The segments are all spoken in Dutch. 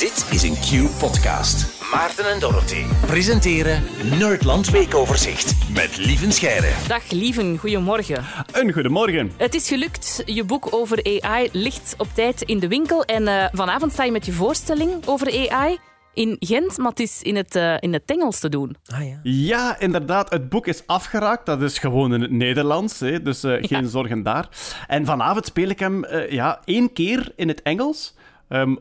Dit is een Q-podcast. Maarten en Dorothy presenteren Nerdland Weekoverzicht met Lieven Scheire. Dag Lieven, goedemorgen. Een goedemorgen. Het is gelukt. Je boek over AI ligt op tijd in de winkel. En uh, vanavond sta je met je voorstelling over AI in Gent, maar het is in het, uh, in het Engels te doen. Ah, ja. ja, inderdaad. Het boek is afgeraakt. Dat is gewoon in het Nederlands, hè, dus uh, geen ja. zorgen daar. En vanavond speel ik hem uh, ja, één keer in het Engels. Um,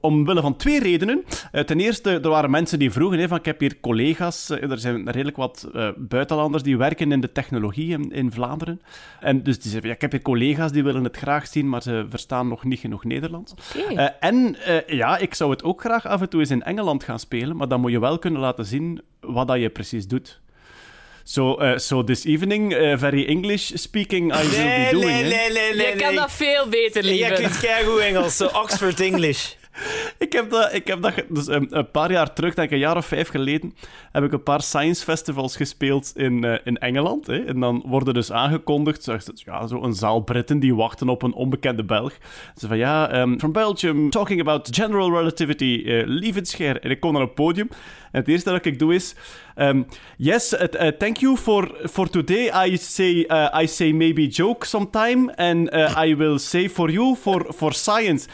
omwille van twee redenen. Uh, ten eerste, er waren mensen die vroegen, hè, van, ik heb hier collega's, uh, er zijn redelijk wat uh, buitenlanders die werken in de technologie in, in Vlaanderen. En dus die zeiden, ja, ik heb hier collega's die willen het graag zien, maar ze verstaan nog niet genoeg Nederlands. Okay. en ja, ik zou het ook graag af en toe eens in Engeland gaan spelen, maar dan moet je wel kunnen laten zien wat dat je precies doet. So, uh, so this evening, uh, very English speaking, I will be doing. Nee, nee, nee, nee. Je kan dat veel beter, lieve. Je kunt keigoed Engels, so Oxford English. Ik heb dat, ik heb dat dus een, een, paar jaar terug, denk ik een jaar of vijf geleden, heb ik een paar science festivals gespeeld in, uh, in Engeland. Hè. En dan worden dus aangekondigd, ja, zo een zaal Britten die wachten op een onbekende Belg. Ze van ja, um, from Belgium, talking about general relativity, uh, Lievenscheer. En ik kom naar een podium. En het eerste dat ik doe is, um, yes, uh, thank you for, for today. I say, I say maybe joke sometime, and I will say for you, for, for science.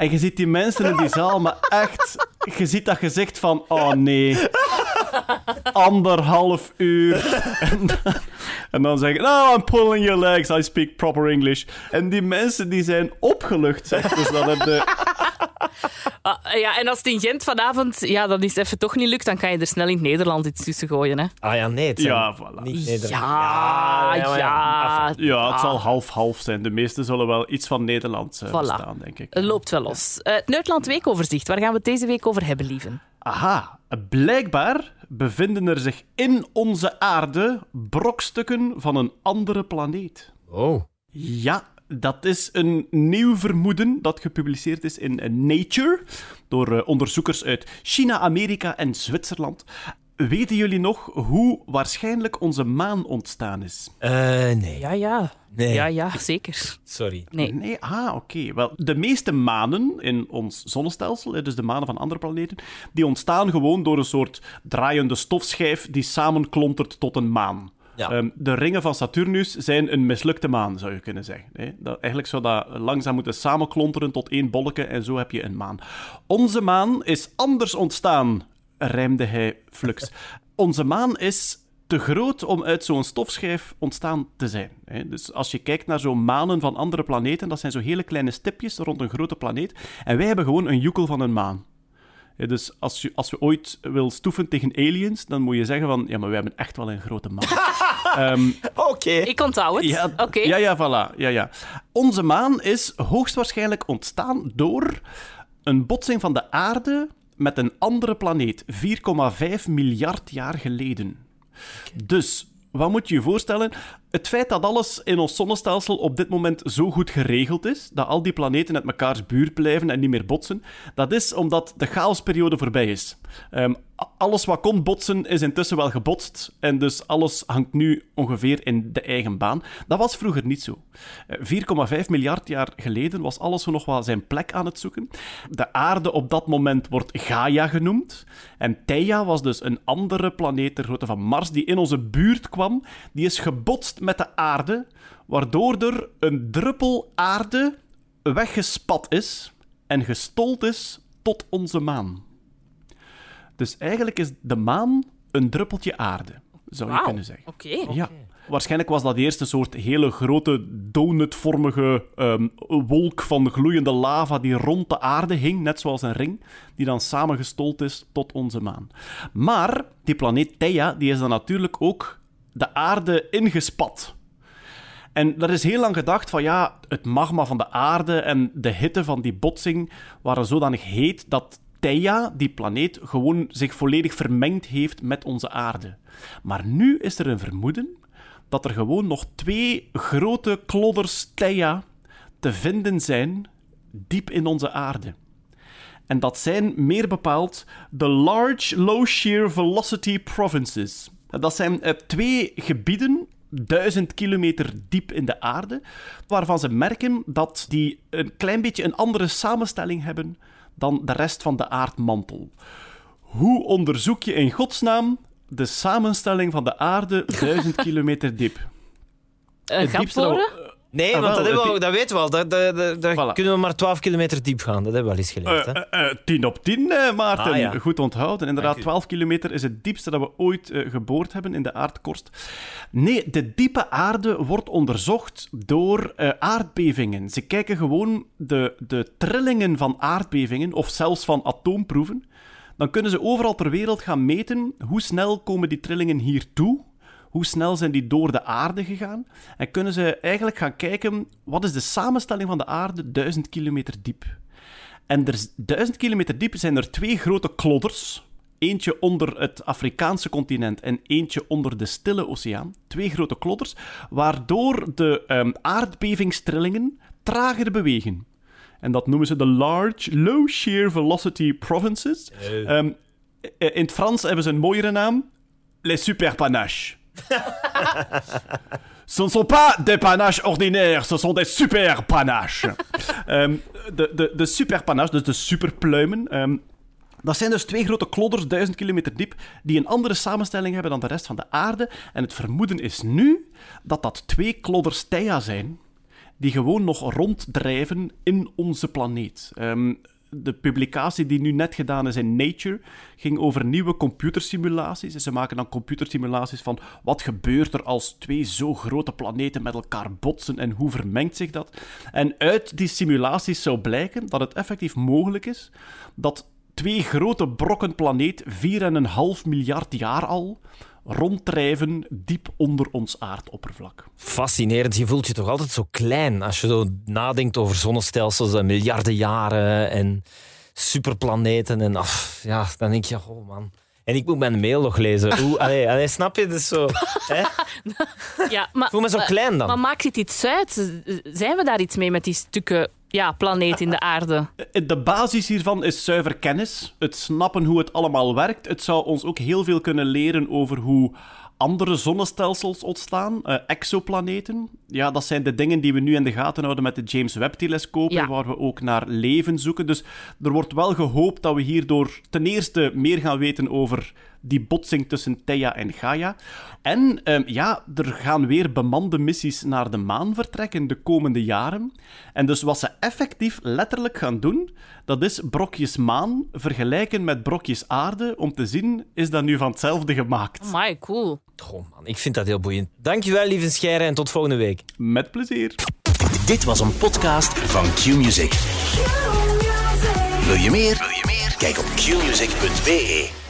En je ziet die mensen in die zaal, maar echt, je ziet dat gezicht van, oh nee, anderhalf uur. En dan, en dan zeggen, no, I'm pulling your legs, I speak proper English. En die mensen die zijn opgelucht, zeg. Dus dat heb de... Ah, ja, en als het in Gent vanavond ja, dat is even toch niet lukt, dan kan je er snel in het Nederland iets tussen gooien. Hè? Ah ja, nee. Het ja, voilà. niet Ja, ja, ja. Ja, ja. het zal half-half zijn. De meesten zullen wel iets van Nederlands uh, Voilà. bestaan, denk ik. Het loopt wel los. Uh, het Nerdland Weekoverzicht, waar gaan we het deze week over hebben, lieven? Aha, blijkbaar bevinden er zich in onze aarde brokstukken van een andere planeet. Oh. Ja, dat is een nieuw vermoeden dat gepubliceerd is in Nature door uh, onderzoekers uit China, Amerika en Zwitserland. Weten jullie nog hoe waarschijnlijk onze maan ontstaan is? Uh, nee. Ja, ja. Nee. Ja, ja, zeker. Sorry. Nee. Nee, ah, oké. Okay. Wel, de meeste manen in ons zonnestelsel, dus de manen van andere planeten, die ontstaan gewoon door een soort draaiende stofschijf die samenklontert tot een maan. Ja. Um, de ringen van Saturnus zijn een mislukte maan, zou je kunnen zeggen. Dat, eigenlijk zou dat langzaam moeten samenklonteren tot één bolletje en zo heb je een maan. Onze maan is anders ontstaan, rijmde hij flux. Onze maan is te groot om uit zo'n stofschijf ontstaan te zijn. Dus als je kijkt naar zo'n manen van andere planeten, dat zijn zo hele kleine stipjes rond een grote planeet. En wij hebben gewoon een joekel van een maan. Ja, dus als je, als je ooit wil stoeven tegen aliens, dan moet je zeggen van, ja, maar we hebben echt wel een grote maan. um, Oké. Okay. Ik onthoud het. Ja. Okay. ja, ja, voilà. Ja, ja. Onze maan is hoogstwaarschijnlijk ontstaan door een botsing van de aarde met een andere planeet, 4,5 miljard jaar geleden. Okay. Dus wat moet je je voorstellen? Het feit dat alles in ons zonnestelsel op dit moment zo goed geregeld is, dat al die planeten uit mekaars buurt blijven en niet meer botsen, dat is omdat de chaosperiode voorbij is. Um, alles wat kon botsen is intussen wel gebotst en dus alles hangt nu ongeveer in de eigen baan. Dat was vroeger niet zo. 4,5 miljard jaar geleden was alles nog wel zijn plek aan het zoeken. De aarde op dat moment wordt Gaia genoemd en Theia was dus een andere planeet ter grootte van Mars die in onze buurt kwam. Die is gebotst met de aarde, waardoor er een druppel aarde weggespat is en gestold is tot onze maan. Dus eigenlijk is de maan een druppeltje aarde, zou je wow. kunnen zeggen. Oké. Okay. Ja. Waarschijnlijk was dat eerst een soort hele grote donutvormige um, wolk van gloeiende lava die rond de aarde hing, net zoals een ring, die dan samengestold is tot onze maan. Maar die planeet Theia die is dan natuurlijk ook de aarde ingespat. En er is heel lang gedacht van ja, het magma van de aarde en de hitte van die botsing waren zodanig heet dat Theia, die planeet, gewoon zich volledig vermengd heeft met onze aarde. Maar nu is er een vermoeden dat er gewoon nog twee grote klodders Theia te vinden zijn diep in onze aarde. En dat zijn meer bepaald de Large Low Shear Velocity Provinces. Dat zijn uh, twee gebieden, duizend kilometer diep in de aarde, waarvan ze merken dat die een klein beetje een andere samenstelling hebben dan de rest van de aardmantel. Hoe onderzoek je in godsnaam de samenstelling van de aarde duizend kilometer diep? Een Nee, Ah, want wel, dat, hebben we, het- al- dat weten we al. Daar, daar, daar- daar Voilà. kunnen we maar 12 kilometer diep gaan. Dat hebben we al eens geleerd. hè? Eh, eh, eh, 10 op 10, eh, Maarten. Ah, ja. Goed onthouden. Inderdaad, Dank u. 12 kilometer is het diepste dat we ooit eh, geboord hebben in de aardkorst. Nee, de diepe aarde wordt onderzocht door eh, aardbevingen. Ze kijken gewoon de, de trillingen van aardbevingen, of zelfs van atoomproeven. Dan kunnen ze overal ter wereld gaan meten hoe snel komen die trillingen hier toe. Hoe snel zijn die door de aarde gegaan? En kunnen ze eigenlijk gaan kijken, wat is de samenstelling van de aarde duizend kilometer diep? En er, duizend kilometer diep zijn er twee grote klodders. Eentje onder het Afrikaanse continent en eentje onder de Stille Oceaan. Twee grote klodders, waardoor de ehm, aardbevingstrillingen trager bewegen. En dat noemen ze de Large Low Shear Velocity Provinces. Ehm, eh, in het Frans hebben ze een mooiere naam. Les superpanaches. Ce ne sont pas des panaches ordinaires, ce sont des superpanaches. Ehm, de, de, de superpanache, dus de superpluimen, ehm, dat zijn dus twee grote klodders, duizend kilometer diep, die een andere samenstelling hebben dan de rest van de aarde. En het vermoeden is nu dat dat twee klodders Theia zijn, die gewoon nog ronddrijven in onze planeet. Ehm, de publicatie die nu net gedaan is in Nature ging over nieuwe computersimulaties. En ze maken dan computersimulaties van wat gebeurt er als twee zo grote planeten met elkaar botsen en hoe vermengt zich dat. En uit die simulaties zou blijken dat het effectief mogelijk is dat twee grote brokken planeet, 4,5 miljard jaar al, ronddrijven diep onder ons aardoppervlak. Fascinerend. Je voelt je toch altijd zo klein als je zo nadenkt over zonnestelsels en miljarden jaren en superplaneten. En af, ja, dan denk je, oh man. En ik moet mijn mail nog lezen. Hoe, allee, allee, snap je? Dus zo, hè? Ja, maar, voel me zo klein dan. Maar maakt het iets uit? Zijn we daar iets mee met die stukken ja, planeet in de aarde? De basis hiervan is zuiver kennis. Het snappen hoe het allemaal werkt. Het zou ons ook heel veel kunnen leren over hoe andere zonnestelsels ontstaan. Eh, exoplaneten. Ja, dat zijn de dingen die we nu in de gaten houden met de James Webb-telescopen, Ja. waar we ook naar leven zoeken. Dus er wordt wel gehoopt dat we hierdoor ten eerste meer gaan weten over die botsing tussen Theia en Gaia. En ehm, ja, er gaan weer bemande missies naar de maan vertrekken de komende jaren. En dus wat ze effectief letterlijk gaan doen, dat is brokjes maan vergelijken met brokjes aarde, om te zien, is dat nu van hetzelfde gemaakt? My, cool. Goh, man, ik vind dat heel boeiend. Dankjewel, lieve Scheire, en tot volgende week. Met plezier. Dit was een podcast van Q-Music. Wil je meer? Wil je meer? Kijk op qmusic.be.